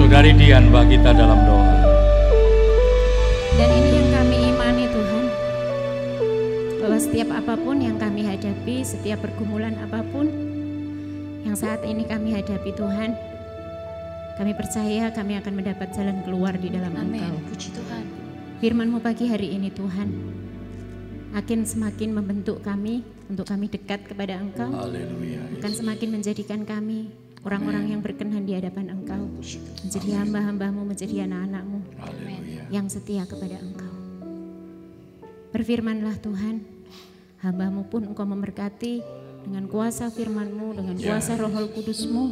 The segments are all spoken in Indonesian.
Saudari Dian bagi kita dalam doa. Dan ini yang kami imani Tuhan. Bahwa setiap apa pun yang kami hadapi, setiap pergumulan apa pun yang saat ini kami hadapi Tuhan, kami percaya kami akan mendapat jalan keluar di dalam Amin. Engkau. Puji Tuhan. Firman-Mu pagi hari ini Tuhan, akan semakin membentuk kami untuk kami dekat kepada Engkau, Haleluya. akan semakin menjadikan kami orang-orang yang berkenan di hadapan Engkau, menjadi hamba-hambamu, menjadi anak-anakmu yang setia kepada Engkau. Berfirmanlah Tuhan, hambamu pun Engkau memberkati dengan kuasa firman-Mu, dengan kuasa roh kudus-Mu,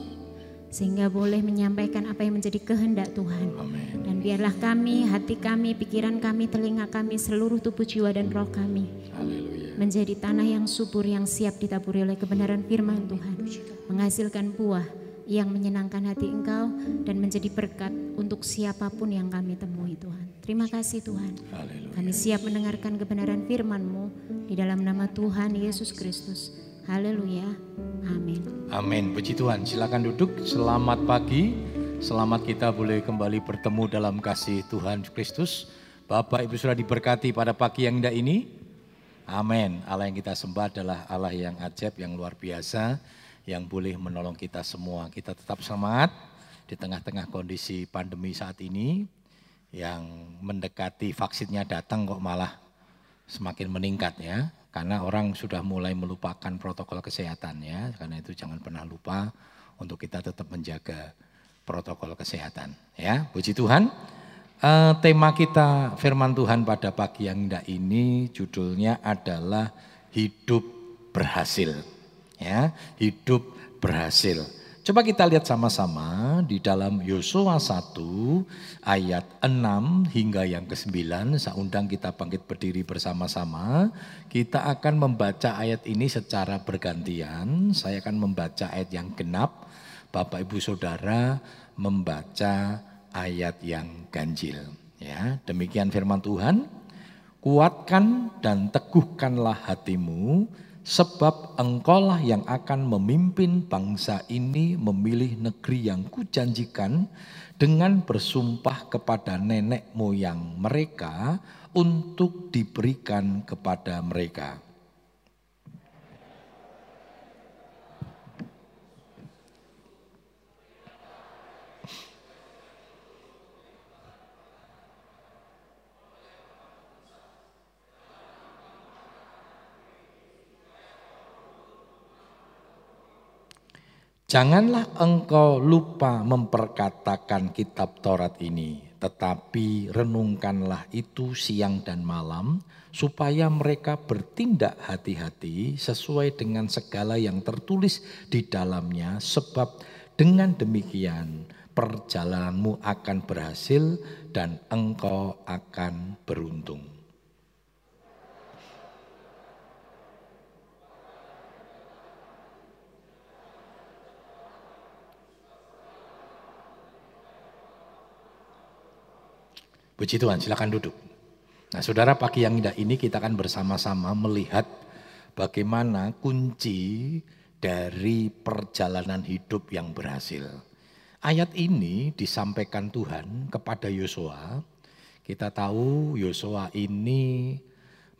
sehingga boleh menyampaikan apa yang menjadi kehendak Tuhan. Dan biarlah kami, hati kami, pikiran kami, telinga kami, seluruh tubuh jiwa dan roh kami Haleluya. Menjadi tanah yang subur yang siap ditaburi oleh kebenaran firman Tuhan. Menghasilkan buah yang menyenangkan hati engkau dan menjadi berkat untuk siapa pun yang kami temui Tuhan. Terima kasih Tuhan. Haleluya. Kami siap mendengarkan kebenaran firman-Mu di dalam nama Tuhan Yesus Kristus. Haleluya. Amin. Amin. Puji Tuhan. Silakan duduk. Selamat pagi. Selamat kita boleh kembali bertemu dalam kasih Tuhan Kristus. Bapak Ibu sudah diberkati pada pagi yang indah ini. Amin. Allah yang kita sembah adalah Allah yang ajaib, yang luar biasa, yang boleh menolong kita semua. Kita tetap semangat di tengah-tengah kondisi pandemi saat ini yang mendekati vaksinnya datang kok malah semakin meningkat ya. Karena orang sudah mulai melupakan protokol kesehatan ya. Karena itu jangan pernah lupa untuk kita tetap menjaga protokol kesehatan ya. Puji Tuhan. Eh, tema kita firman Tuhan pada pagi yang indah ini judulnya adalah hidup berhasil. Ya, hidup berhasil. Coba kita lihat sama-sama di dalam Yosua 1 ayat 6 hingga yang ke-9. Saya undang kita bangkit berdiri bersama-sama. Kita akan membaca ayat ini secara bergantian. Saya akan membaca ayat yang genap. Bapak Ibu Saudara membaca ayat yang ganjil. Ya, demikian firman Tuhan. Kuatkan dan teguhkanlah hatimu, sebab engkaulah yang akan memimpin bangsa ini memilih negeri yang kujanjikan dengan bersumpah kepada nenek moyang mereka untuk diberikan kepada mereka. Janganlah engkau lupa memperkatakan kitab Taurat ini, tetapi renungkanlah itu siang dan malam, supaya mereka bertindak hati-hati sesuai dengan segala yang tertulis di dalamnya, sebab dengan demikian perjalananmu akan berhasil dan engkau akan beruntung. Puji Tuhan, silakan duduk. Nah, saudara pagi yang indah ini kita akan bersama-sama melihat bagaimana kunci dari perjalanan hidup yang berhasil. Ayat ini disampaikan Tuhan kepada Yosua. Kita tahu Yosua ini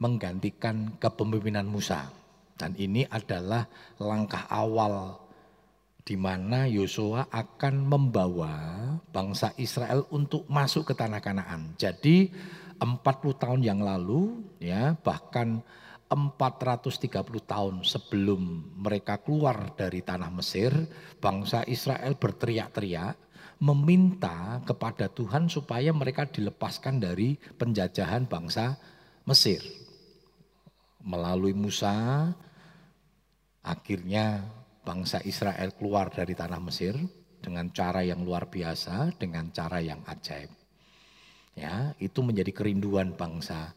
menggantikan kepemimpinan Musa. Dan ini adalah langkah awal di mana Yosua akan membawa bangsa Israel untuk masuk ke tanah Kanaan. Jadi 40 tahun yang lalu ya bahkan 430 tahun sebelum mereka keluar dari tanah Mesir, bangsa Israel berteriak-teriak meminta kepada Tuhan supaya mereka dilepaskan dari penjajahan bangsa Mesir. Melalui Musa akhirnya bangsa Israel keluar dari tanah Mesir dengan cara yang luar biasa, dengan cara yang ajaib. Ya, itu menjadi kerinduan bangsa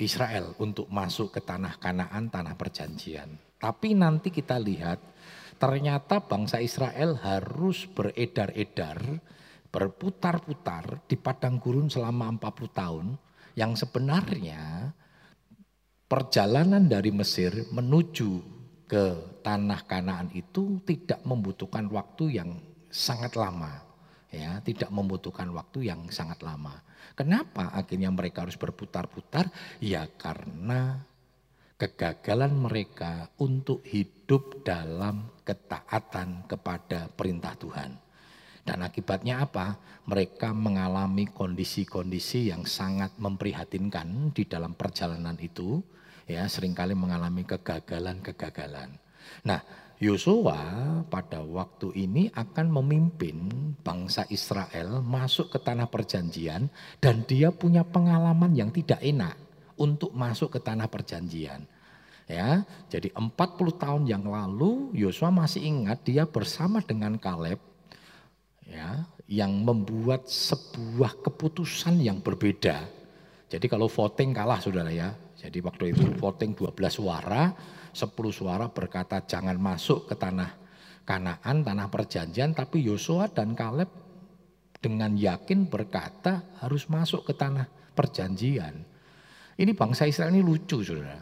Israel untuk masuk ke tanah Kanaan, tanah perjanjian. Tapi nanti kita lihat ternyata bangsa Israel harus beredar-edar, berputar-putar di padang gurun selama 40 tahun yang sebenarnya perjalanan dari Mesir menuju ke tanah Kanaan itu tidak membutuhkan waktu yang sangat lama. ya, tidak membutuhkan waktu yang sangat lama. Kenapa akhirnya mereka harus berputar-putar? Ya karena kegagalan mereka untuk hidup dalam ketaatan kepada perintah Tuhan. Dan akibatnya apa? Mereka mengalami kondisi-kondisi yang sangat memprihatinkan di dalam perjalanan itu. Ya, sering kali mengalami kegagalan-kegagalan. Nah, Yosua pada waktu ini akan memimpin bangsa Israel masuk ke tanah perjanjian dan dia punya pengalaman yang tidak enak untuk masuk ke tanah perjanjian. Ya, jadi 40 tahun yang lalu Yosua masih ingat dia bersama dengan Kaleb ya, yang membuat sebuah keputusan yang berbeda. Jadi kalau voting kalah Saudara ya. Jadi waktu itu voting 12 suara, 10 suara berkata jangan masuk ke tanah Kanaan, tanah perjanjian, tapi Yosua dan Kaleb dengan yakin berkata harus masuk ke tanah perjanjian. Ini bangsa Israel ini lucu saudara.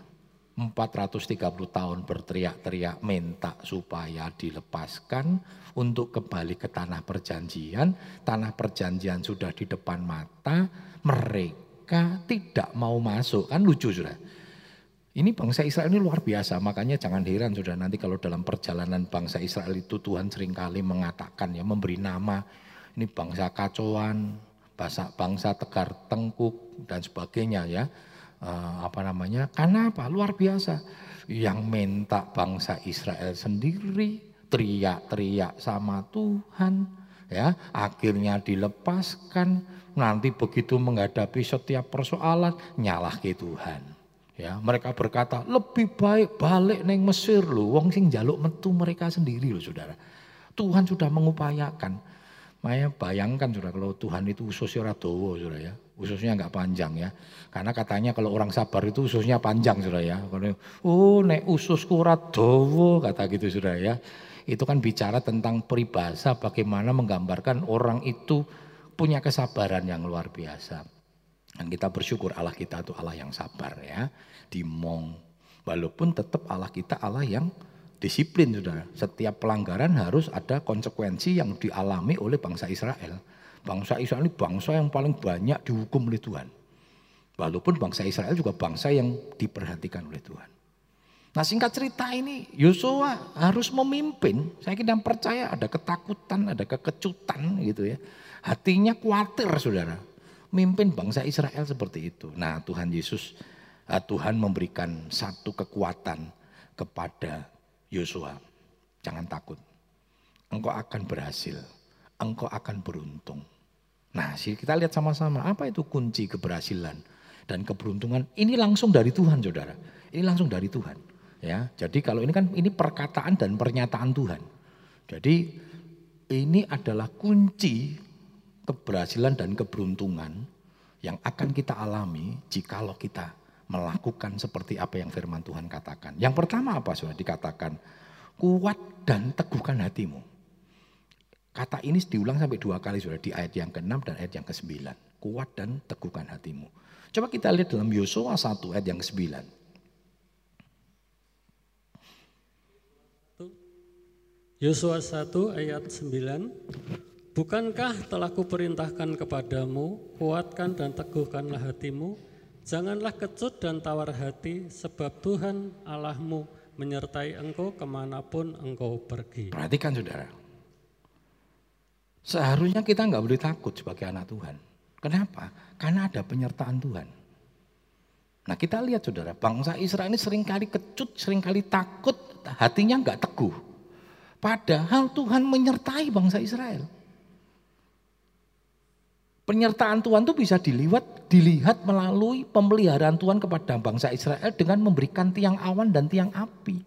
430 tahun berteriak-teriak minta supaya dilepaskan untuk kembali ke tanah perjanjian. Tanah perjanjian sudah di depan mata, mereka tidak mau masuk. Kan lucu sudah. Ini bangsa Israel ini luar biasa, makanya jangan heran sudah nanti kalau dalam perjalanan bangsa Israel itu Tuhan sering kali mengatakan ya memberi nama ini bangsa kacauan, bangsa, bangsa tegar tengkuk dan sebagainya ya uh, apa namanya? Karena apa? Luar biasa. Yang minta bangsa Israel sendiri teriak-teriak sama Tuhan, ya akhirnya dilepaskan. Nanti begitu menghadapi setiap persoalan nyalah Tuhan. Ya, mereka berkata lebih baik balik neng Mesir loh, wong sing jaluk metu mereka sendiri loh saudara. Tuhan sudah mengupayakan. Maya bayangkan sudah kalau Tuhan itu ususnya ora sudah ya. Ususnya enggak panjang ya. Karena katanya kalau orang sabar itu ususnya panjang sudah ya. Oh nek ususku ora dawa kata gitu sudah ya. Itu kan bicara tentang peribahasa bagaimana menggambarkan orang itu punya kesabaran yang luar biasa. Dan kita bersyukur Allah kita itu Allah yang sabar ya. Dimong. Walaupun tetap Allah kita Allah yang disiplin sudah. Setiap pelanggaran harus ada konsekuensi yang dialami oleh bangsa Israel. Bangsa Israel ini bangsa yang paling banyak dihukum oleh Tuhan. Walaupun bangsa Israel juga bangsa yang diperhatikan oleh Tuhan. Nah singkat cerita ini Yosua harus memimpin. Saya kira percaya ada ketakutan, ada kekecutan gitu ya. Hatinya khawatir saudara. Mimpin bangsa Israel seperti itu. Nah Tuhan Yesus, eh, Tuhan memberikan satu kekuatan kepada Yosua, jangan takut. Engkau akan berhasil. Engkau akan beruntung. Nah, kita lihat sama-sama apa itu kunci keberhasilan dan keberuntungan. Ini langsung dari Tuhan, Saudara. Ini langsung dari Tuhan. Ya, jadi kalau ini kan ini perkataan dan pernyataan Tuhan. Jadi ini adalah kunci keberhasilan dan keberuntungan yang akan kita alami jikalau kita melakukan seperti apa yang firman Tuhan katakan. Yang pertama apa sudah dikatakan? Kuat dan teguhkan hatimu. Kata ini diulang sampai dua kali sudah di ayat yang ke-6 dan ayat yang ke-9. Kuat dan teguhkan hatimu. Coba kita lihat dalam Yosua 1 ayat yang ke-9. Yosua 1 ayat 9 Bukankah telah kuperintahkan kepadamu kuatkan dan teguhkanlah hatimu Janganlah kecut dan tawar hati, sebab Tuhan Allahmu menyertai engkau ke mana pun engkau pergi. Perhatikan saudara. Seharusnya kita nggak boleh takut sebagai anak Tuhan. Kenapa? Karena ada penyertaan Tuhan. Nah kita lihat saudara, bangsa Israel ini sering kali kecut, sering kali takut, hatinya nggak teguh. Padahal Tuhan menyertai bangsa Israel. Penyertaan Tuhan itu bisa dilihat, dilihat melalui pemeliharaan Tuhan kepada bangsa Israel dengan memberikan tiang awan dan tiang api.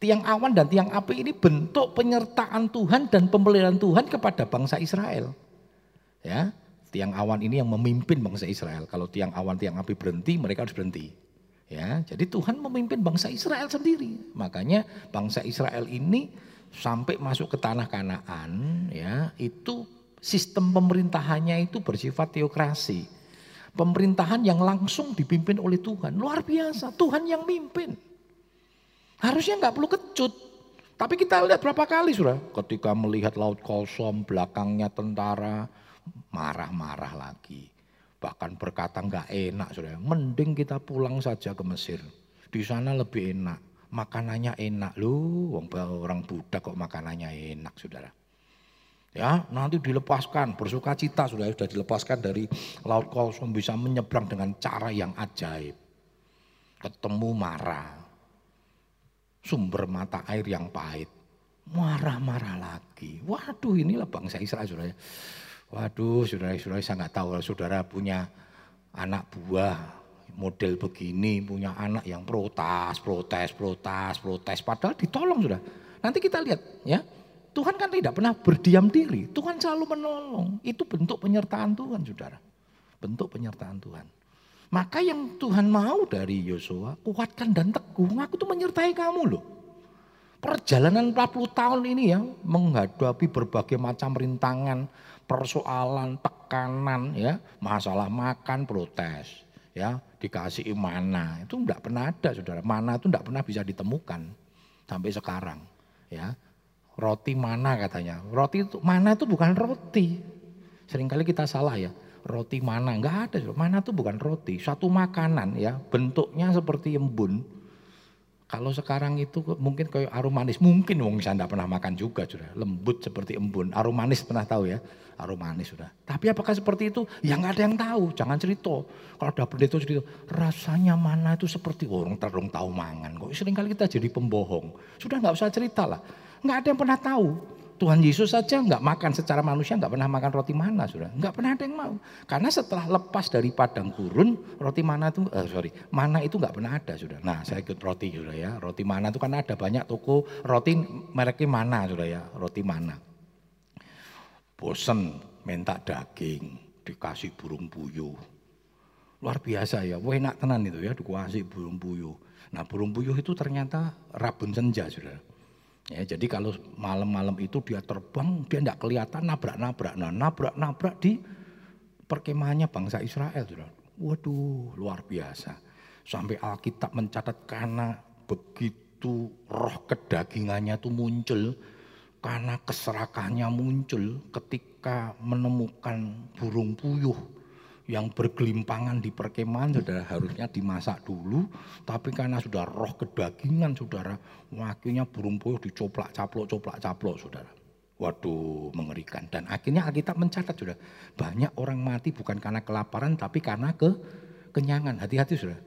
Tiang awan dan tiang api ini bentuk penyertaan Tuhan dan pemeliharaan Tuhan kepada bangsa Israel. Ya, tiang awan ini yang memimpin bangsa Israel. Kalau tiang awan, tiang api berhenti, mereka harus berhenti. Ya, jadi Tuhan memimpin bangsa Israel sendiri. Makanya bangsa Israel ini sampai masuk ke tanah Kanaan, ya, itu sistem pemerintahannya itu bersifat teokrasi. Pemerintahan yang langsung dipimpin oleh Tuhan. Luar biasa, Tuhan yang mimpin. Harusnya nggak perlu kecut. Tapi kita lihat berapa kali sudah ketika melihat laut kosong, belakangnya tentara, marah-marah lagi. Bahkan berkata nggak enak sudah. Mending kita pulang saja ke Mesir. Di sana lebih enak. Makanannya enak lu, orang budak kok makanannya enak saudara. Ya, nanti dilepaskan, bersuka cita sudah sudah dilepaskan dari laut kosong bisa menyeberang dengan cara yang ajaib. Ketemu marah, sumber mata air yang pahit. Marah-marah lagi. Waduh inilah bangsa Israel saudara. Waduh saudara-saudara saya nggak tahu saudara punya anak buah model begini, punya anak yang protes, protes, protes, protes. Padahal ditolong sudah. Nanti kita lihat ya. Tuhan kan tidak pernah berdiam diri. Tuhan selalu menolong. Itu bentuk penyertaan Tuhan saudara. Bentuk penyertaan Tuhan. Maka yang Tuhan mau dari Yosua, kuatkan dan teguh. Aku tuh menyertai kamu loh. Perjalanan 40 tahun ini ya, menghadapi berbagai macam rintangan, persoalan, tekanan ya, masalah makan, protes. Ya, dikasih mana, itu enggak pernah ada saudara. Mana itu enggak pernah bisa ditemukan sampai sekarang. Ya, roti mana katanya. Roti itu mana itu bukan roti. Seringkali kita salah ya. Roti mana? Nggak ada mana tuh bukan roti. Satu makanan ya. Bentuknya seperti embun. Kalau sekarang itu mungkin kayak aromanis. Mungkin wong saya tidak pernah makan juga sudah lembut seperti embun. Aromanis pernah tahu ya aromanis sudah. Tapi apakah seperti itu? Ya nggak ada yang tahu. Jangan cerita. Kalau ada pendeta cerita rasanya mana itu seperti? Orang terung tahu mangan. Kok sering kali kita jadi pembohong. Sudah nggak usah cerita lah. Nggak ada yang pernah tahu. Tuhan Yesus saja nggak makan secara manusia nggak pernah makan roti mana sudah. Nggak pernah ada yang mau. Karena setelah lepas dari padang gurun roti mana itu eh, sorry mana itu nggak pernah ada sudah. Nah saya ikut roti sudah ya. Roti mana itu kan ada banyak toko roti mereknya mana sudah ya. Roti mana bosen minta daging dikasih burung puyuh luar biasa ya wah enak tenan itu ya dikasih burung puyuh nah burung puyuh itu ternyata rabun senja sudah Ya, jadi kalau malam-malam itu dia terbang, dia tidak kelihatan nabrak-nabrak. Nah, nabrak-nabrak di perkemahannya bangsa Israel. Sudah. Waduh, luar biasa. Sampai Alkitab mencatat karena begitu roh kedagingannya itu muncul, karena keserakahannya muncul ketika menemukan burung puyuh yang bergelimpangan di perkemahan. Saudara harusnya dimasak dulu tapi karena sudah roh kedagingan saudara wakilnya burung puyuh dicoplak caplok coplak caplok saudara. Waduh mengerikan. Dan akhirnya Alkitab mencatat sudah banyak orang mati bukan karena kelaparan tapi karena ke kenyangan. Hati-hati sudah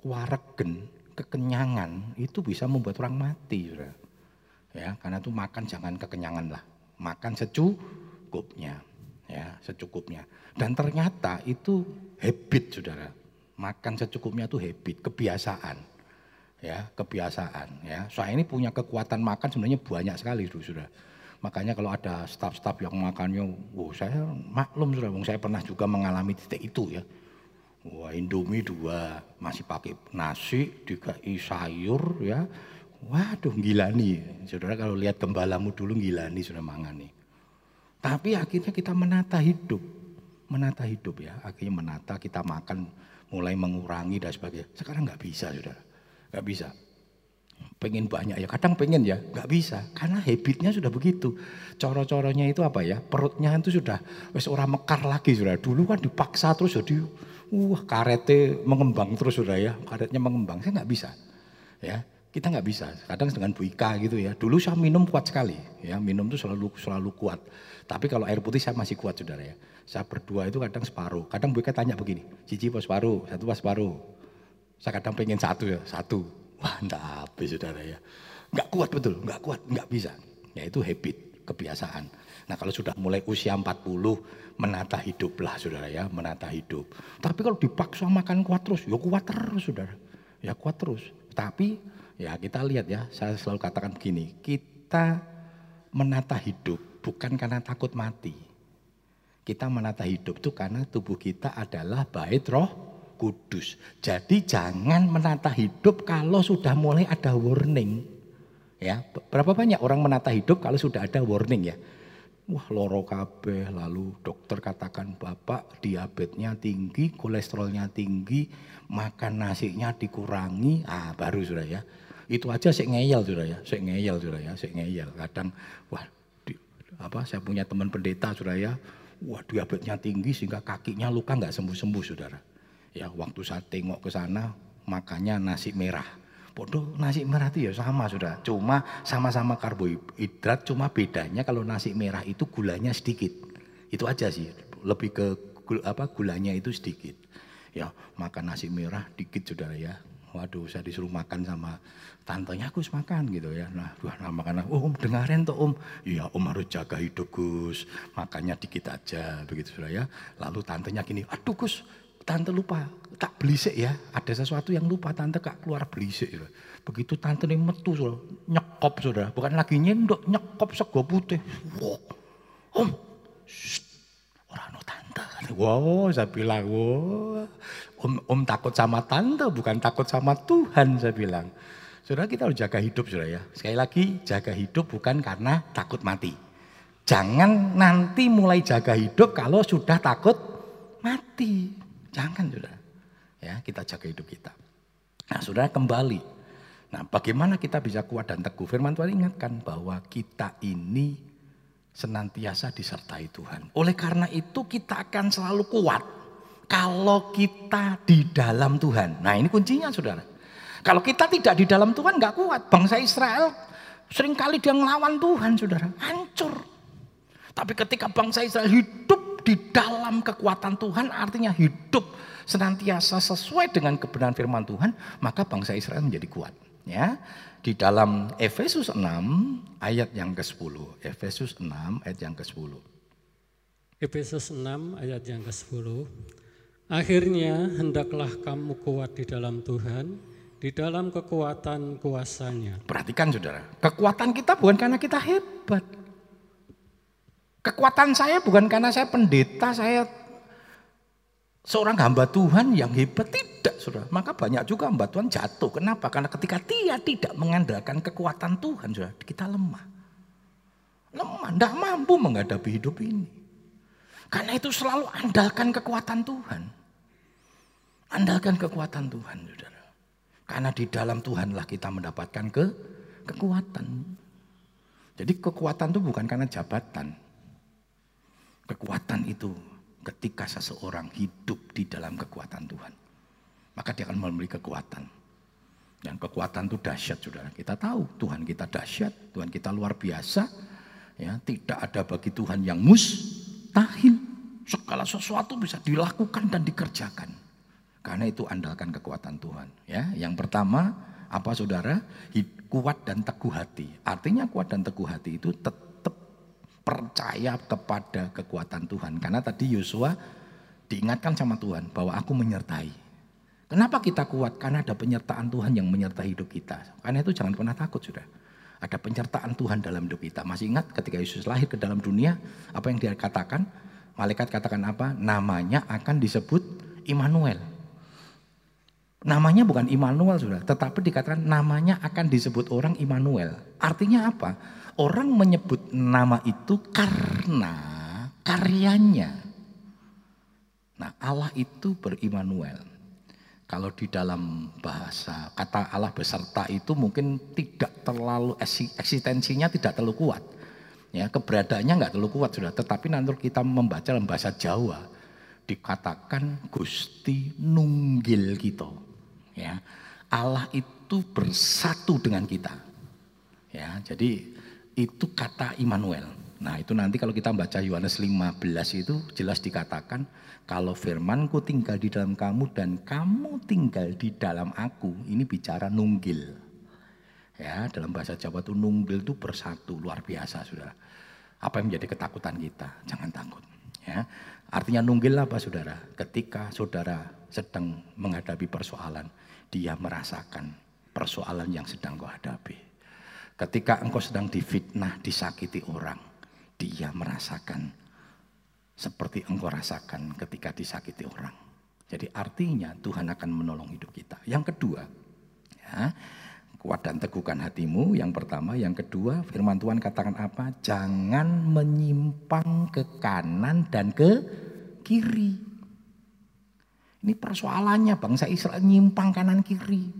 kuaregen kekenyangan itu bisa membuat orang mati saudara ya karena itu makan jangan kekenyangan lah makan secukupnya ya secukupnya. Dan ternyata itu habit saudara. Makan secukupnya itu habit, kebiasaan. Ya, kebiasaan ya. Saya ini punya kekuatan makan sebenarnya banyak sekali sudah. Makanya kalau ada staf-staf yang makannya, wow saya maklum sudah, saya pernah juga mengalami titik itu ya. Wah Indomie dua, masih pakai nasi, dikai sayur ya. Waduh gila nih, saudara kalau lihat gembalamu dulu gila nih sudah mangan nih. Tapi akhirnya kita menata hidup. Menata hidup ya. Akhirnya menata, kita makan, mulai mengurangi dan sebagainya. Sekarang nggak bisa sudah. Nggak bisa. Pengen banyak ya, kadang pengen ya, nggak bisa. Karena habitnya sudah begitu. Coro-coronya itu apa ya, perutnya itu sudah, wes orang mekar lagi sudah. Dulu kan dipaksa terus jadi, wah karetnya mengembang terus sudah ya. Karetnya mengembang, saya nggak bisa. Ya, kita nggak bisa. Kadang dengan Bu Ika gitu ya. Dulu saya minum kuat sekali, ya minum tuh selalu selalu kuat. Tapi kalau air putih saya masih kuat saudara ya. Saya berdua itu kadang separuh. Kadang Bu Ika tanya begini, cici pas separuh, satu pas separuh. Saya kadang pengen satu ya, satu. Wah enggak habis saudara ya. Nggak kuat betul, nggak kuat, nggak bisa. Ya itu habit, kebiasaan. Nah kalau sudah mulai usia 40, menata hidup lah saudara ya, menata hidup. Tapi kalau dipaksa makan kuat terus, ya kuat terus saudara. Ya kuat terus. Tapi Ya kita lihat ya, saya selalu katakan begini, kita menata hidup bukan karena takut mati. Kita menata hidup itu karena tubuh kita adalah bait roh kudus. Jadi jangan menata hidup kalau sudah mulai ada warning. Ya, berapa banyak orang menata hidup kalau sudah ada warning ya. Wah loro kabeh lalu dokter katakan bapak diabetesnya tinggi, kolesterolnya tinggi, makan nasinya dikurangi, ah baru sudah ya Itu aja sik ngeyel sudah ya, sik ngeyel sudah ya, sik ngeyel. Kadang wah di, apa saya punya teman pendeta sudah ya, wah diabetesnya tinggi sehingga kakinya luka nggak sembuh-sembuh saudara. Ya waktu saya tengok ke sana makannya nasi merah. Bodoh nasi merah itu ya sama sudah, cuma sama-sama karbohidrat, cuma bedanya kalau nasi merah itu gulanya sedikit. Itu aja sih, lebih ke apa gulanya itu sedikit. Ya makan nasi merah dikit saudara ya, waduh saya disuruh makan sama tantenya Gus makan gitu ya. Nah, wah nah makan, oh om dengarin tuh om, iya om harus jaga hidup Gus, makannya dikit aja begitu sudah ya. Lalu tantenya gini, aduh Gus, tante lupa tak belisik ya, ada sesuatu yang lupa tante kak keluar belisik. Ya. Begitu tante ini metu sudah, nyekop sudah, bukan lagi nyendok, nyekop sego putih. Wow, om, orang no tante. Wow, saya bilang, wow, om, om takut sama tante, bukan takut sama Tuhan, saya bilang. Saudara kita harus jaga hidup, saudara ya. Sekali lagi, jaga hidup bukan karena takut mati. Jangan nanti mulai jaga hidup kalau sudah takut mati. Jangan, saudara. Ya, kita jaga hidup kita. Nah, saudara kembali. Nah, bagaimana kita bisa kuat dan teguh? Firman Tuhan ingatkan bahwa kita ini senantiasa disertai Tuhan. Oleh karena itu kita akan selalu kuat kalau kita di dalam Tuhan. Nah ini kuncinya saudara. Kalau kita tidak di dalam Tuhan nggak kuat. Bangsa Israel sering kali dia ngelawan Tuhan saudara. Hancur. Tapi ketika bangsa Israel hidup di dalam kekuatan Tuhan artinya hidup senantiasa sesuai dengan kebenaran firman Tuhan. Maka bangsa Israel menjadi kuat. Ya, di dalam Efesus 6 ayat yang ke-10. Efesus 6 ayat yang ke-10. Efesus 6 ayat yang ke-10. Akhirnya hendaklah kamu kuat di dalam Tuhan, di dalam kekuatan kuasanya. Perhatikan saudara, kekuatan kita bukan karena kita hebat. Kekuatan saya bukan karena saya pendeta, saya seorang hamba Tuhan yang hebat. Tidak saudara, maka banyak juga hamba Tuhan jatuh. Kenapa? Karena ketika dia tidak mengandalkan kekuatan Tuhan, saudara, kita lemah. Lemah, tidak mampu menghadapi hidup ini. Karena itu selalu andalkan kekuatan Tuhan. Andalkan kekuatan Tuhan, saudara. Karena di dalam Tuhanlah kita mendapatkan ke kekuatan. Jadi kekuatan itu bukan karena jabatan. Kekuatan itu ketika seseorang hidup di dalam kekuatan Tuhan. Maka dia akan memberi kekuatan. Dan kekuatan itu dahsyat saudara. Kita tahu Tuhan kita dahsyat, Tuhan kita luar biasa. Ya, tidak ada bagi Tuhan yang mustahil. Segala sesuatu bisa dilakukan dan dikerjakan. Karena itu andalkan kekuatan Tuhan. Ya, yang pertama apa saudara? Kuat dan teguh hati. Artinya kuat dan teguh hati itu tetap percaya kepada kekuatan Tuhan. Karena tadi Yosua diingatkan sama Tuhan bahwa aku menyertai. Kenapa kita kuat? Karena ada penyertaan Tuhan yang menyertai hidup kita. Karena itu jangan pernah takut sudah. Ada penyertaan Tuhan dalam hidup kita. Masih ingat ketika Yesus lahir ke dalam dunia, apa yang dia katakan? Malaikat katakan apa? Namanya akan disebut Immanuel. Namanya bukan Immanuel sudah, tetapi dikatakan namanya akan disebut orang Immanuel. Artinya apa? Orang menyebut nama itu karena karyanya. Nah Allah itu berimmanuel. Kalau di dalam bahasa kata Allah beserta itu mungkin tidak terlalu eksistensinya tidak terlalu kuat. Ya, keberadaannya nggak terlalu kuat sudah, tetapi nanti kita membaca dalam bahasa Jawa dikatakan Gusti nunggil kita. Ya, Allah itu bersatu dengan kita. Ya, jadi itu kata Immanuel. Nah, itu nanti kalau kita baca Yohanes 15 itu jelas dikatakan kalau firmanku tinggal di dalam kamu dan kamu tinggal di dalam aku, ini bicara nunggil. Ya, dalam bahasa Jawa itu nunggil itu bersatu, luar biasa Saudara. Apa yang menjadi ketakutan kita? Jangan takut, ya. Artinya nunggil apa Saudara? Ketika Saudara sedang menghadapi persoalan, dia merasakan persoalan yang sedang kau hadapi. Ketika engkau sedang difitnah, disakiti orang, dia merasakan seperti engkau rasakan ketika disakiti orang. Jadi artinya Tuhan akan menolong hidup kita. Yang kedua, ya, kuat dan teguhkan hatimu. Yang pertama, yang kedua, firman Tuhan katakan apa? Jangan menyimpang ke kanan dan ke kiri. Ini persoalannya bangsa Israel nyimpang kanan kiri.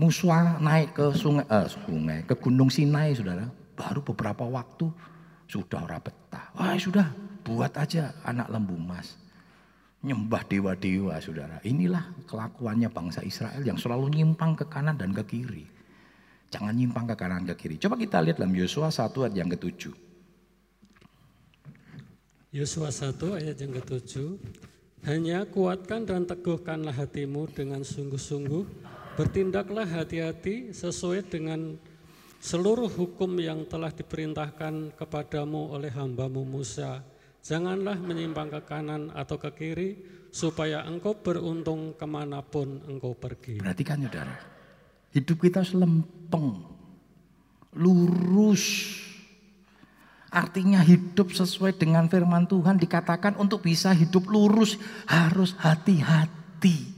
Musa naik ke sungai, eh, sungai, ke Gunung Sinai, saudara. Baru beberapa waktu sudah ora betah. Wah sudah, buat aja anak lembu emas. Nyembah dewa-dewa, saudara. Inilah kelakuannya bangsa Israel yang selalu nyimpang ke kanan dan ke kiri. Jangan nyimpang ke kanan ke kiri. Coba kita lihat dalam Yosua 1 ayat yang ketujuh. Yosua 1 ayat yang ketujuh. Hanya kuatkan dan teguhkanlah hatimu dengan sungguh-sungguh Bertindaklah hati-hati sesuai dengan seluruh hukum yang telah diperintahkan kepadamu oleh hambamu Musa. Janganlah menyimpang ke kanan atau ke kiri, supaya engkau beruntung ke mana pun engkau pergi. Perhatikan saudara, hidup kita selempeng, lurus. Artinya hidup sesuai dengan firman Tuhan dikatakan untuk bisa hidup lurus harus hati-hati.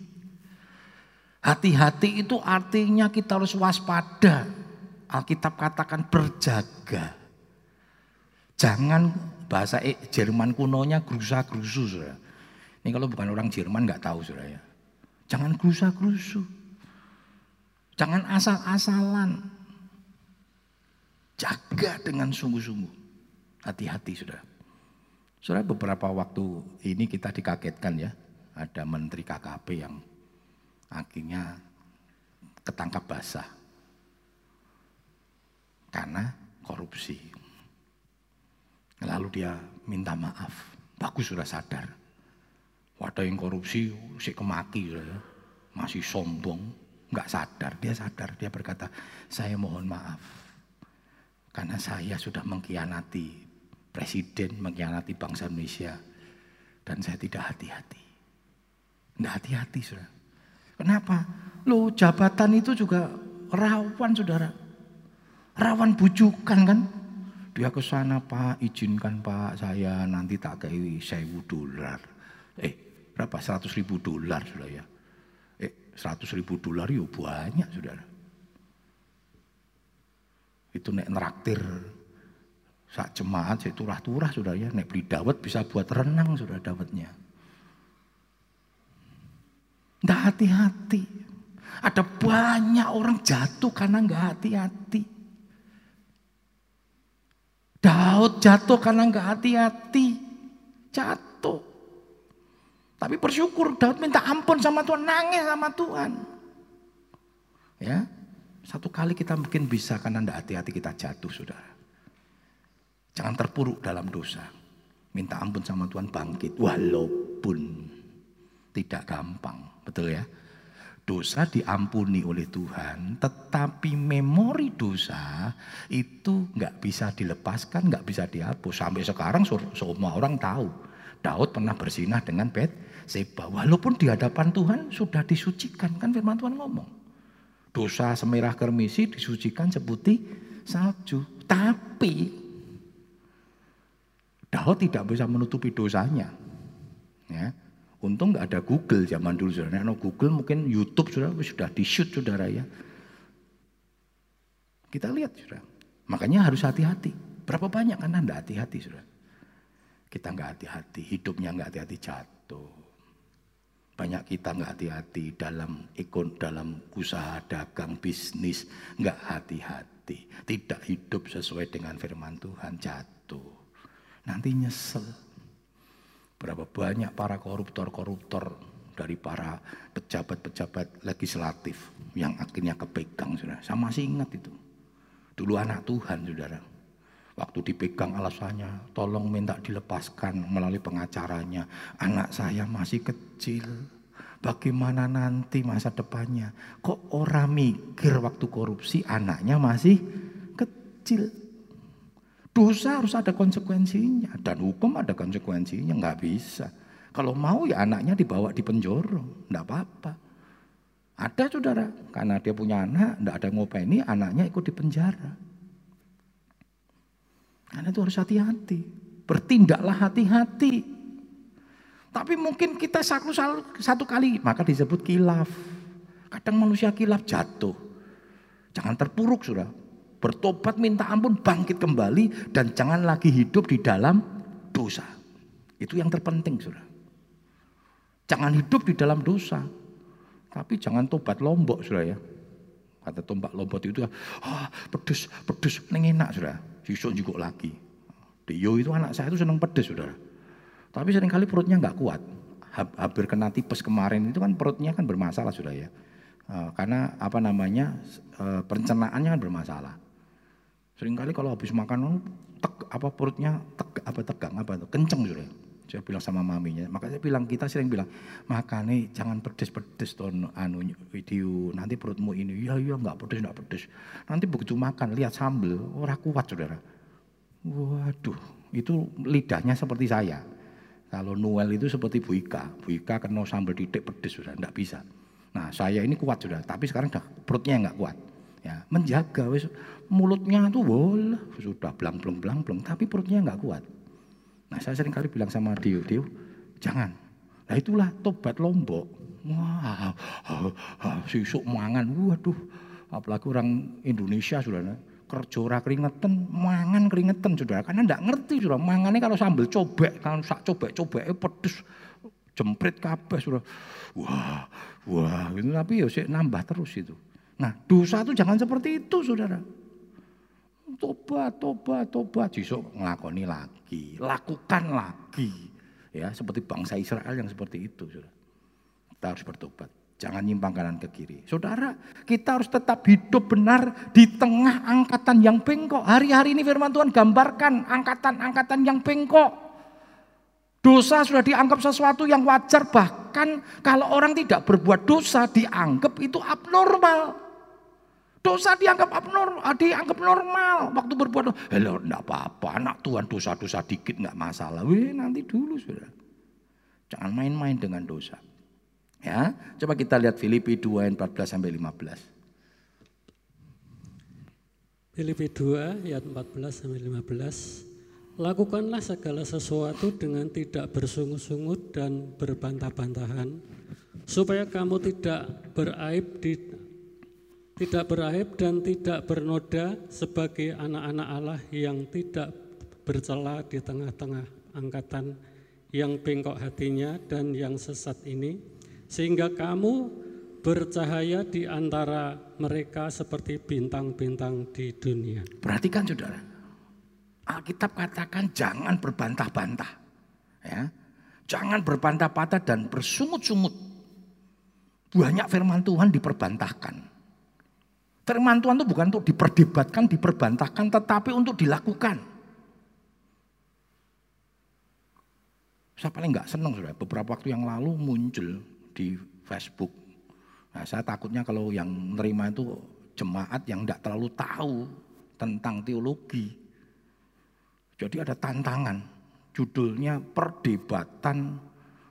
Hati-hati itu artinya kita harus waspada. Alkitab katakan berjaga. Jangan bahasa e, Jerman kunonya gerusa-gerusu. Saudara. Ini kalau bukan orang Jerman nggak tahu saudara ya. Jangan gerusa-gerusu. Jangan asal-asalan. Jaga dengan sungguh-sungguh. Hati-hati saudara. Saudara beberapa waktu ini kita dikagetkan ya. Ada menteri KKP yang akhirnya ketangkap basah karena korupsi. Lalu dia minta maaf. Bagus sudah sadar. Wadah yang korupsi si kemaki sudah ya. Masih sombong, nggak sadar. Dia sadar, dia berkata, saya mohon maaf. Karena saya sudah mengkhianati presiden, mengkhianati bangsa Indonesia. Dan saya tidak hati-hati. Tidak hati-hati sudah. Kenapa? Lo jabatan itu juga rawan saudara. Rawan bujukan kan. Dia ke sana pak, izinkan pak saya nanti tak kayak sewu dolar. Eh berapa? Seratus ribu dolar sudah ya. Eh seratus ribu dolar yuk banyak saudara. Itu nek neraktir saat jemaat saya turah-turah sudah ya. Nek beli dawet bisa buat renang sudah dawetnya. Tidak hati-hati. Ada banyak orang jatuh karena nggak hati-hati. Daud jatuh karena nggak hati-hati. Jatuh. Tapi bersyukur Daud minta ampun sama Tuhan, nangis sama Tuhan. Ya, satu kali kita mungkin bisa karena tidak hati-hati kita jatuh, saudara. Jangan terpuruk dalam dosa. Minta ampun sama Tuhan bangkit, walaupun tidak gampang. Betul ya? Dosa diampuni oleh Tuhan, tetapi memori dosa itu nggak bisa dilepaskan, nggak bisa dihapus. Sampai sekarang semua orang tahu Daud pernah bersinah dengan Bet Seba. Walaupun di hadapan Tuhan sudah disucikan, kan firman Tuhan ngomong. Dosa semerah kermisi disucikan seputih salju. Tapi Daud tidak bisa menutupi dosanya. Ya. Untung nggak ada Google zaman dulu saudara. Nah, Google mungkin YouTube sudah sudah di shoot saudara ya. Kita lihat saudara. Makanya harus hati-hati. Berapa banyak kan anda hati-hati saudara. Kita nggak hati-hati, hidupnya nggak hati-hati jatuh. Banyak kita nggak hati-hati dalam ikon, dalam usaha dagang bisnis nggak hati-hati. Tidak hidup sesuai dengan firman Tuhan jatuh. Nanti nyesel. Berapa banyak para koruptor-koruptor dari para pejabat-pejabat legislatif yang akhirnya kepegang saudara. Saya masih ingat itu. Dulu anak Tuhan saudara. Waktu dipegang alasannya, tolong minta dilepaskan melalui pengacaranya. Anak saya masih kecil. Bagaimana nanti masa depannya? Kok orang mikir waktu korupsi anaknya masih kecil? Dosa harus ada konsekuensinya dan hukum ada konsekuensinya, nggak bisa. Kalau mau ya anaknya dibawa di penjoro, nggak apa-apa. Ada saudara, karena dia punya anak, nggak ada ngopeni, anaknya ikut di penjara. Karena itu harus hati-hati. Bertindaklah hati-hati. Tapi mungkin kita satu, satu kali, maka disebut kilaf. Kadang manusia kilaf jatuh. Jangan terpuruk sudah bertobat minta ampun, bangkit kembali dan jangan lagi hidup di dalam dosa. Itu yang terpenting, Saudara. Jangan hidup di dalam dosa. Tapi jangan tobat lombok, Saudara ya. Kata tombak lombot itu, ah pedes, pedes, neng enak saudara. Sisuk juga lagi. Dio itu anak saya itu senang pedes saudara. Tapi sering kali perutnya nggak kuat. Hampir kena tipes kemarin itu kan perutnya kan bermasalah sudah ya. Uh, karena apa namanya uh, pencernaannya kan bermasalah. Seringkali kalau habis makan tek, apa perutnya tek, apa tegang apa itu kenceng sudah. Saya bilang sama maminya, makanya saya bilang kita sering bilang, makanya jangan pedes-pedes ton anu video, nanti perutmu ini, iya iya nggak pedes nggak pedes. Nanti begitu makan lihat sambel, orang kuat saudara. Waduh, itu lidahnya seperti saya. Kalau Noel itu seperti Bu Ika, Bu Ika kena sambal titik pedes sudah, nggak bisa. Nah saya ini kuat sudah, tapi sekarang dah perutnya nggak kuat. Ya, menjaga wis mulutnya tuh boleh sudah belang belang belang belang, tapi perutnya nggak kuat. Nah saya sering kali bilang sama Dio, Dio jangan. Nah itulah tobat lombok. Wah, sisuk mangan, waduh. Apalagi orang Indonesia sudah kerja ora keringetan, mangan keringetan sudah. Karena enggak ngerti sudah. Mangannya kalau sambal cobek, kalau sak cobek-cobek pedes jempret kabeh sudah. Wah, wah gitu tapi ya sih nambah terus itu. Nah, dosa itu jangan seperti itu, Saudara. Tobat, tobat, tobat. Besok ngelakoni lagi, lakukan lagi. Ya, seperti bangsa Israel yang seperti itu, Saudara. Kita harus bertobat. Jangan nyimpang kanan ke kiri. Saudara, kita harus tetap hidup benar di tengah angkatan yang bengkok. Hari-hari ini firman Tuhan gambarkan angkatan-angkatan yang bengkok. Dosa sudah dianggap sesuatu yang wajar, bahkan kalau orang tidak berbuat dosa dianggap itu abnormal. Dosa dianggap abnormal, ah, dianggap normal. Waktu berbuat dosa, hello, enggak apa-apa, anak Tuhan dosa-dosa dikit enggak masalah. Wih, nanti dulu sudah. Jangan main-main dengan dosa. Ya, coba kita lihat Filipi 2 ayat 14 sampai 15. Filipi 2 ayat 14 sampai 15. Lakukanlah segala sesuatu dengan tidak bersungut-sungut dan berbantah-bantahan supaya kamu tidak beraib di tidak beraib dan tidak bernoda sebagai anak-anak Allah yang tidak bercela di tengah-tengah angkatan yang bengkok hatinya dan yang sesat ini, sehingga kamu bercahaya di antara mereka seperti bintang-bintang di dunia. Perhatikan saudara, Alkitab katakan jangan berbantah-bantah. Ya. Jangan berbantah-bantah dan bersungut-sungut. Banyak firman Tuhan diperbantahkan. Firman Tuhan itu bukan untuk diperdebatkan, diperbantahkan, tetapi untuk dilakukan. Saya paling nggak senang sudah beberapa waktu yang lalu muncul di Facebook. Nah, saya takutnya kalau yang menerima itu jemaat yang tidak terlalu tahu tentang teologi. Jadi ada tantangan, judulnya perdebatan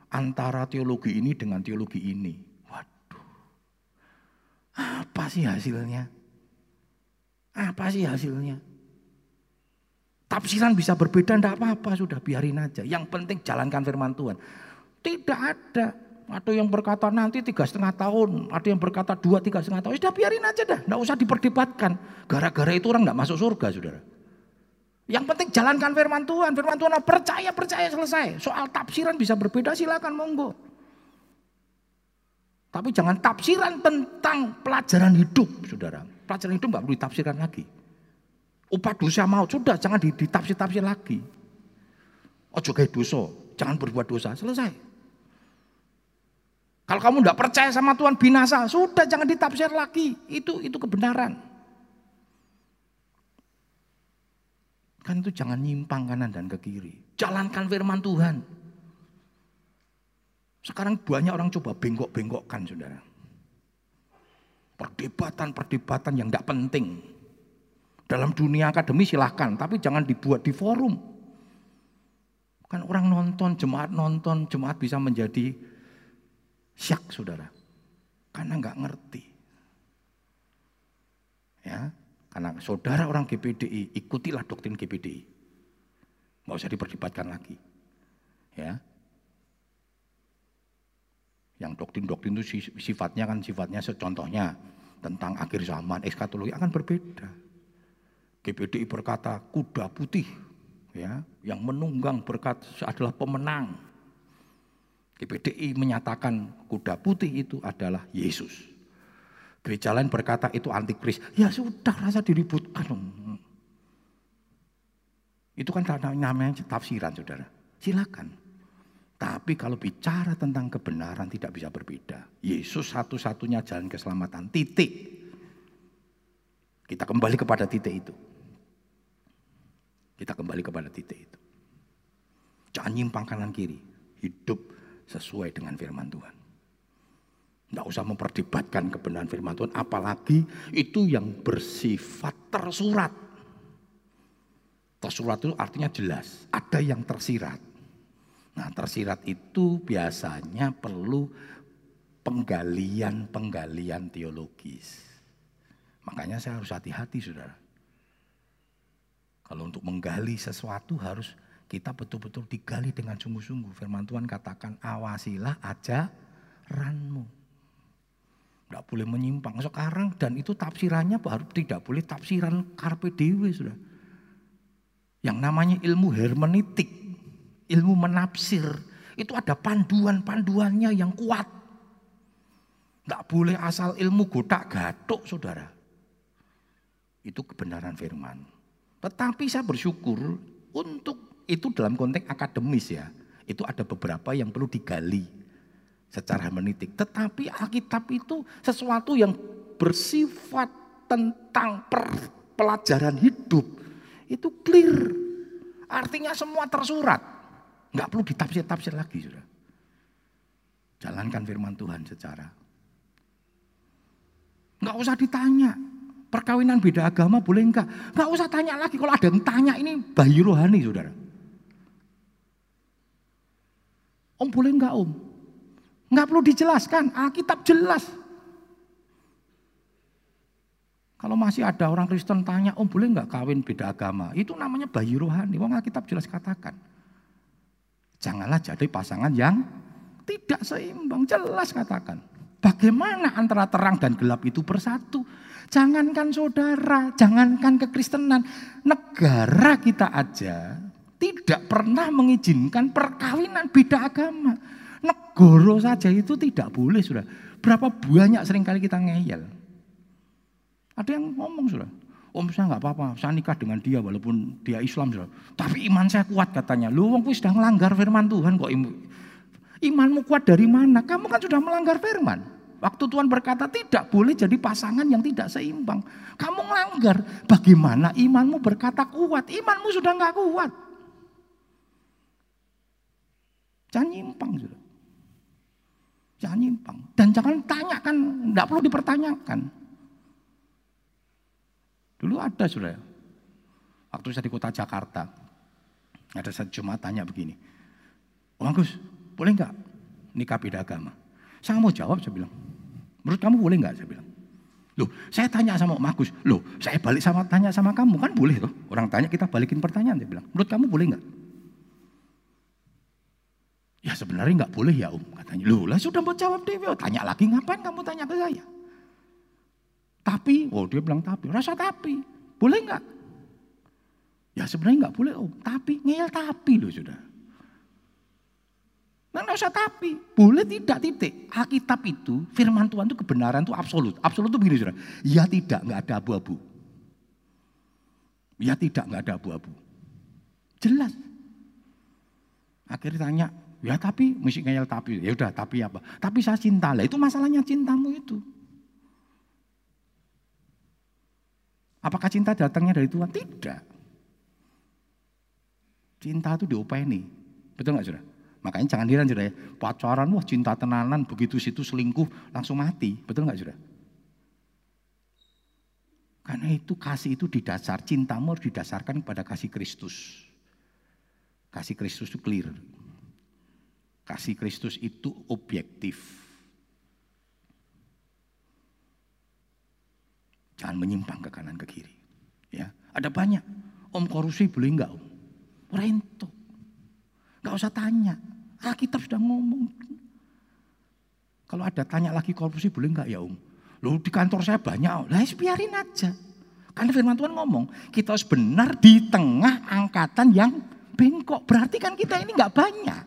antara teologi ini dengan teologi ini. Apa sih hasilnya? Apa sih hasilnya? Tafsiran bisa berbeda, tidak apa-apa, sudah biarin aja. Yang penting jalankan firman Tuhan. Tidak ada. Ada yang berkata nanti tiga setengah tahun, ada yang berkata dua tiga setengah tahun. Sudah biarin aja dah, tidak usah diperdebatkan. Gara-gara itu orang tidak masuk surga, saudara. Yang penting jalankan firman Tuhan. Firman Tuhan percaya, percaya selesai. Soal tafsiran bisa berbeda, silakan monggo. Tapi jangan tafsiran tentang pelajaran hidup, saudara. Pelajaran hidup nggak perlu ditafsirkan lagi. Upah dosa mau, sudah jangan ditafsir-tafsir lagi. Ojo kayak dosa, jangan berbuat dosa, selesai. Kalau kamu tidak percaya sama Tuhan binasa, sudah jangan ditafsir lagi. Itu itu kebenaran. Kan itu jangan nyimpang kanan dan ke kiri. Jalankan firman Tuhan. Sekarang banyak orang coba bengkok-bengkokkan saudara. Perdebatan-perdebatan yang tidak penting. Dalam dunia akademi silahkan, tapi jangan dibuat di forum. Kan orang nonton, jemaat nonton, jemaat bisa menjadi syak saudara. Karena nggak ngerti. Ya, karena saudara orang GPDI, ikutilah doktrin GPDI. Nggak usah diperdebatkan lagi. Ya, yang doktrin-doktrin itu sifatnya kan sifatnya contohnya tentang akhir zaman, eskatologi akan berbeda. GPDI berkata kuda putih ya yang menunggang berkat adalah pemenang. GPDI menyatakan kuda putih itu adalah Yesus. Gereja lain berkata itu antikris. Ya sudah rasa diributkan. Itu kan namanya tafsiran saudara. Silakan. Tapi kalau bicara tentang kebenaran tidak bisa berbeda. Yesus satu-satunya jalan keselamatan. Titik. Kita kembali kepada titik itu. Kita kembali kepada titik itu. Jangan nyimpang kanan kiri. Hidup sesuai dengan firman Tuhan. Tidak usah memperdebatkan kebenaran firman Tuhan. Apalagi itu yang bersifat tersurat. Tersurat itu artinya jelas. Ada yang tersirat. Nah tersirat itu biasanya perlu penggalian-penggalian teologis. Makanya saya harus hati-hati saudara. Kalau untuk menggali sesuatu harus kita betul-betul digali dengan sungguh-sungguh. Firman Tuhan katakan awasilah aja ranmu. Tidak boleh menyimpang. Sekarang dan itu tafsirannya baru tidak boleh tafsiran karpe dewe sudah. Yang namanya ilmu hermeneutik ilmu menafsir, itu ada panduan-panduannya yang kuat. Tidak boleh asal ilmu gotak gatuk saudara. Itu kebenaran firman. Tetapi saya bersyukur untuk itu dalam konteks akademis ya. Itu ada beberapa yang perlu digali secara hermeneutik. Tetapi Alkitab itu sesuatu yang bersifat tentang pelajaran hidup. Itu clear. Artinya semua tersurat. Enggak perlu ditafsir-tafsir lagi, sudah. Jalankan firman Tuhan secara. Enggak usah ditanya. Perkawinan beda agama boleh enggak? Enggak usah tanya lagi. Kalau ada yang tanya ini bayi rohani, saudara. Om boleh enggak om? Enggak perlu dijelaskan. Alkitab jelas. Kalau masih ada orang Kristen tanya, om boleh enggak kawin beda agama? Itu namanya bayi rohani. Wong Alkitab jelas katakan. Janganlah jadi pasangan yang tidak seimbang. Jelas katakan. Bagaimana antara terang dan gelap itu bersatu? Jangankan saudara, jangankan kekristenan. Negara kita aja tidak pernah mengizinkan perkawinan beda agama. Negoro saja itu tidak boleh sudah. Berapa banyak sering kali kita ngeyel. Ada yang ngomong sudah. Om saya nggak apa-apa, saya nikah dengan dia walaupun dia Islam. Tapi iman saya kuat katanya. Lu wong sudah melanggar firman Tuhan kok ibu. Imanmu kuat dari mana? Kamu kan sudah melanggar firman. Waktu Tuhan berkata tidak boleh jadi pasangan yang tidak seimbang. Kamu melanggar. Bagaimana imanmu berkata kuat? Imanmu sudah nggak kuat. Jangan nyimpang. Jangan nyimpang. Dan jangan tanyakan, tidak perlu dipertanyakan. Dulu ada sudah. Waktu saya di kota Jakarta. Ada satu Jumat tanya begini. Om Agus, boleh nggak nikah beda agama? Saya mau jawab, saya bilang. Menurut kamu boleh nggak? Saya bilang. Loh, saya tanya sama Om Agus. Loh, saya balik sama tanya sama kamu. Kan boleh tuh. Orang tanya kita balikin pertanyaan. Dia bilang, menurut kamu boleh nggak? Ya sebenarnya nggak boleh ya Om. Katanya, loh lah sudah mau jawab Dewi. Tanya lagi ngapain kamu tanya ke saya? Tapi, oh dia bilang tapi, rasa tapi, boleh nggak? Ya sebenarnya nggak boleh om, tapi ngeyel tapi loh sudah. Nah, nggak usah tapi, boleh tidak titik. Alkitab itu, firman Tuhan itu kebenaran itu absolut. Absolut itu begini sudah. Ya tidak, nggak ada abu-abu. Ya tidak, nggak ada abu-abu. Jelas. Akhirnya tanya, ya tapi mesti ngeyel tapi. Ya udah, tapi apa? Tapi saya cinta lah. Itu masalahnya cintamu itu. Apakah cinta datangnya dari Tuhan? Tidak. Cinta itu diopeni. Betul nggak sudah? Makanya jangan heran sudah ya. Pacaran, wah cinta tenanan, begitu situ selingkuh langsung mati. Betul nggak sudah? Karena itu kasih itu didasar, cintamu harus didasarkan kepada kasih Kristus. Kasih Kristus itu clear. Kasih Kristus itu objektif. Jangan menyimpang ke kanan ke kiri. Ya, ada banyak. Om korupsi boleh enggak om? Rento. Enggak usah tanya. Alkitab sudah ngomong. Kalau ada tanya lagi korupsi boleh enggak ya om? Loh di kantor saya banyak. Lah biarin aja. Karena firman Tuhan ngomong, kita harus benar di tengah angkatan yang bengkok. Berarti kan kita ini enggak banyak.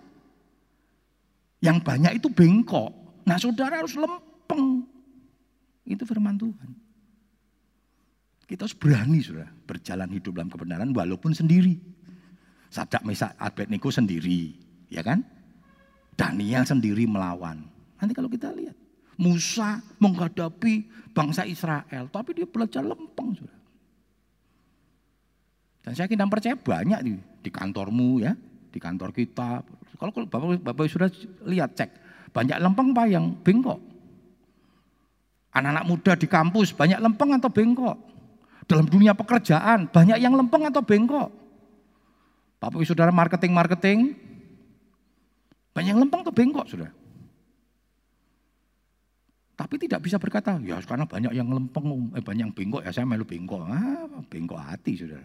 Yang banyak itu bengkok. Nah saudara harus lempeng. Itu firman Tuhan. Kita harus berani sudah berjalan hidup dalam kebenaran walaupun sendiri. Sadak Mesak Abednego sendiri, ya kan? Daniel sendiri melawan. Nanti kalau kita lihat, Musa menghadapi bangsa Israel, tapi dia belajar lempeng sudah. Dan saya kira percaya banyak di, di kantormu ya, di kantor kita. Kalau, kalau Bapak, Bapak sudah lihat cek, banyak lempeng pak yang bengkok. Anak-anak muda di kampus banyak lempeng atau bengkok? Dalam dunia pekerjaan banyak yang lempeng atau bengkok. Bapak Saudara marketing-marketing banyak yang lempeng atau bengkok sudah. Tapi tidak bisa berkata, ya karena banyak yang lempeng, eh, banyak yang bengkok, ya saya melu bengkok. Ah, bengkok hati sudah.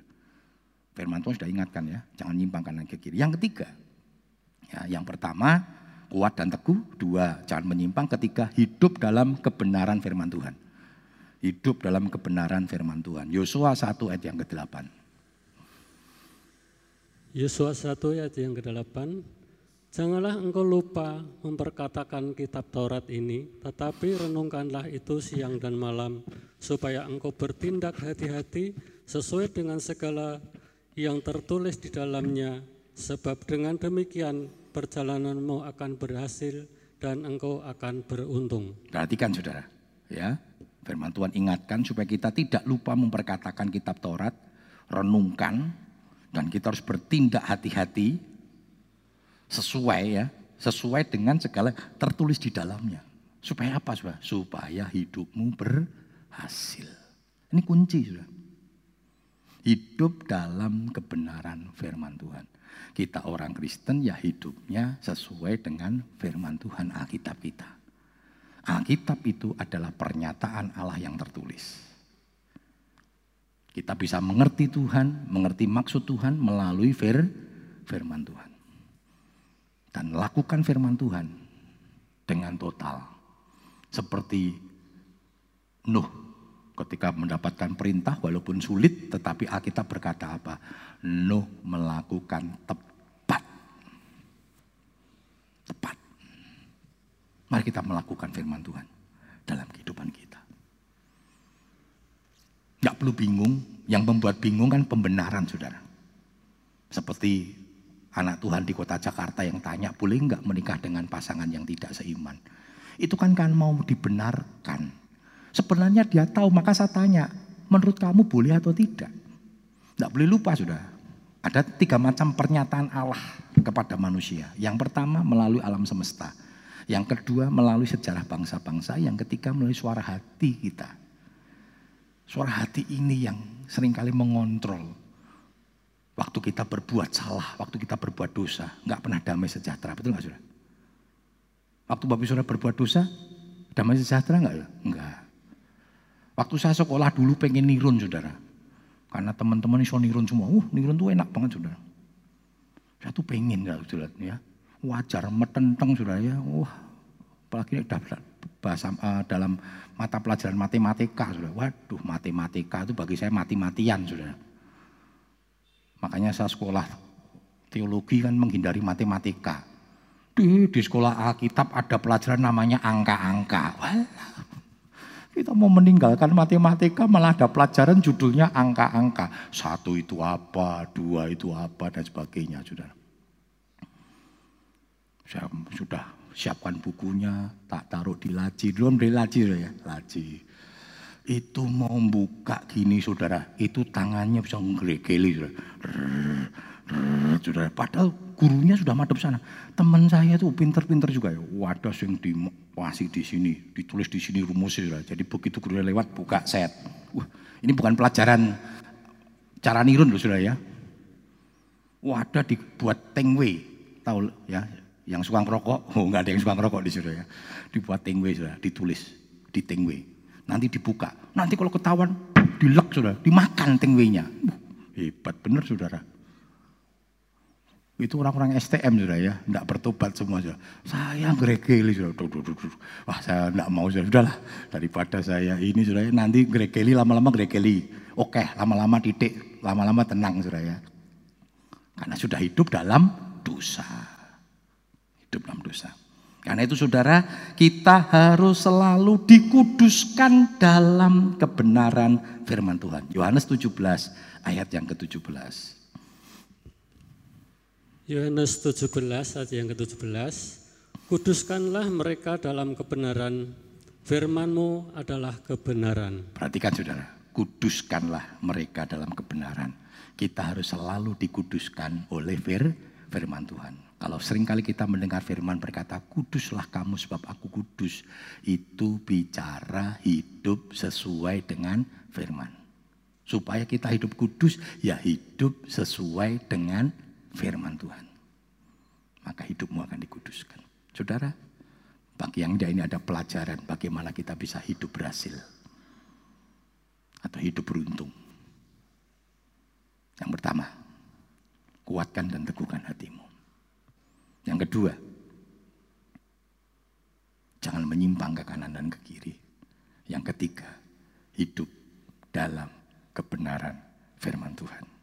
Firman Tuhan sudah ingatkan ya, jangan nyimpang kanan ke kiri. Yang ketiga, ya, yang pertama kuat dan teguh. Dua, jangan menyimpang. Ketiga, hidup dalam kebenaran firman Tuhan hidup dalam kebenaran firman Tuhan. Yosua 1 ayat yang ke-8. Yosua 1 ayat yang ke-8. Janganlah engkau lupa memperkatakan kitab Taurat ini, tetapi renungkanlah itu siang dan malam, supaya engkau bertindak hati-hati sesuai dengan segala yang tertulis di dalamnya, sebab dengan demikian perjalananmu akan berhasil dan engkau akan beruntung. Perhatikan saudara, ya Firman Tuhan ingatkan supaya kita tidak lupa memperkatakan kitab Taurat, renungkan, dan kita harus bertindak hati-hati sesuai ya, sesuai dengan segala tertulis di dalamnya. Supaya apa sudah? Supaya hidupmu berhasil. Ini kunci sudah. Hidup dalam kebenaran firman Tuhan. Kita orang Kristen ya hidupnya sesuai dengan firman Tuhan Alkitab kita. Alkitab itu adalah pernyataan Allah yang tertulis. Kita bisa mengerti Tuhan, mengerti maksud Tuhan melalui fir, firman Tuhan. Dan lakukan firman Tuhan dengan total. Seperti Nuh ketika mendapatkan perintah walaupun sulit tetapi Alkitab berkata apa? Nuh melakukan tepat. Mari kita melakukan firman Tuhan dalam kehidupan kita. Gak perlu bingung, yang membuat bingung kan pembenaran saudara. Seperti anak Tuhan di kota Jakarta yang tanya, boleh nggak menikah dengan pasangan yang tidak seiman? Itu kan kan mau dibenarkan. Sebenarnya dia tahu, maka saya tanya, menurut kamu boleh atau tidak? Tidak boleh lupa sudah. Ada tiga macam pernyataan Allah kepada manusia. Yang pertama melalui alam semesta. Yang kedua melalui sejarah bangsa-bangsa. Yang ketiga melalui suara hati kita. Suara hati ini yang sering kali mengontrol. Waktu kita berbuat salah, waktu kita berbuat dosa, nggak pernah damai sejahtera, betul nggak sudah? Waktu Bapak Saudara berbuat dosa, damai sejahtera nggak? Enggak. Waktu saya sekolah dulu pengen nirun saudara. Karena teman-teman iso nirun semua. Uh, nirun tuh enak banget saudara. Saya tuh pengen ya wajar metenteng sudah ya. Wah, apalagi udah bahasa uh, dalam mata pelajaran matematika sudah. Waduh, matematika itu bagi saya mati-matian sudah. Makanya saya sekolah teologi kan menghindari matematika. Di, di sekolah Alkitab ada pelajaran namanya angka-angka. Kita mau meninggalkan matematika malah ada pelajaran judulnya angka-angka. Satu itu apa, dua itu apa dan sebagainya, saudara. Saya sudah siapkan bukunya, tak taruh di laci. Belum di laci ya, laci. Itu mau buka gini saudara, itu tangannya bisa ngeregeli saudara. saudara. Padahal gurunya sudah madep sana. Teman saya tuh pinter-pinter juga ya. Wadah yang masih di sini, ditulis di sini rumusnya saudara. Jadi begitu gurunya lewat buka set. Wah, ini bukan pelajaran cara nirun loh saudara ya. Wadah dibuat tengwe, tahu ya yang suka ngerokok, oh enggak ada yang suka ngerokok di situ ya. Dibuat tengwe sudah, ditulis di tengwe. Nanti dibuka. Nanti kalau ketahuan dilek sudah, dimakan tengwenya. Uh, hebat bener saudara. Itu orang-orang STM sudah ya, enggak bertobat semua sudah. Saya gregeli sudah. Duh, duh, duh, duh. Wah saya enggak mau sudah. Sudahlah daripada saya ini sudah ya, nanti gregeli lama-lama gregeli. Oke lama-lama titik, lama-lama tenang sudah ya. Karena sudah hidup dalam dosa hidup dalam dosa. Karena itu saudara, kita harus selalu dikuduskan dalam kebenaran firman Tuhan. Yohanes 17 ayat yang ke-17. Yohanes 17 ayat yang ke-17. Kuduskanlah mereka dalam kebenaran, firmanmu adalah kebenaran. Perhatikan saudara, kuduskanlah mereka dalam kebenaran. Kita harus selalu dikuduskan oleh fir, firman Tuhan. Kalau sering kali kita mendengar firman berkata, kuduslah kamu sebab aku kudus. Itu bicara hidup sesuai dengan firman. Supaya kita hidup kudus, ya hidup sesuai dengan firman Tuhan. Maka hidupmu akan dikuduskan. Saudara, bagi yang ini ada pelajaran bagaimana kita bisa hidup berhasil. Atau hidup beruntung. Yang pertama, kuatkan dan teguhkan hatimu. Yang kedua, jangan menyimpang ke kanan dan ke kiri. Yang ketiga, hidup dalam kebenaran firman Tuhan.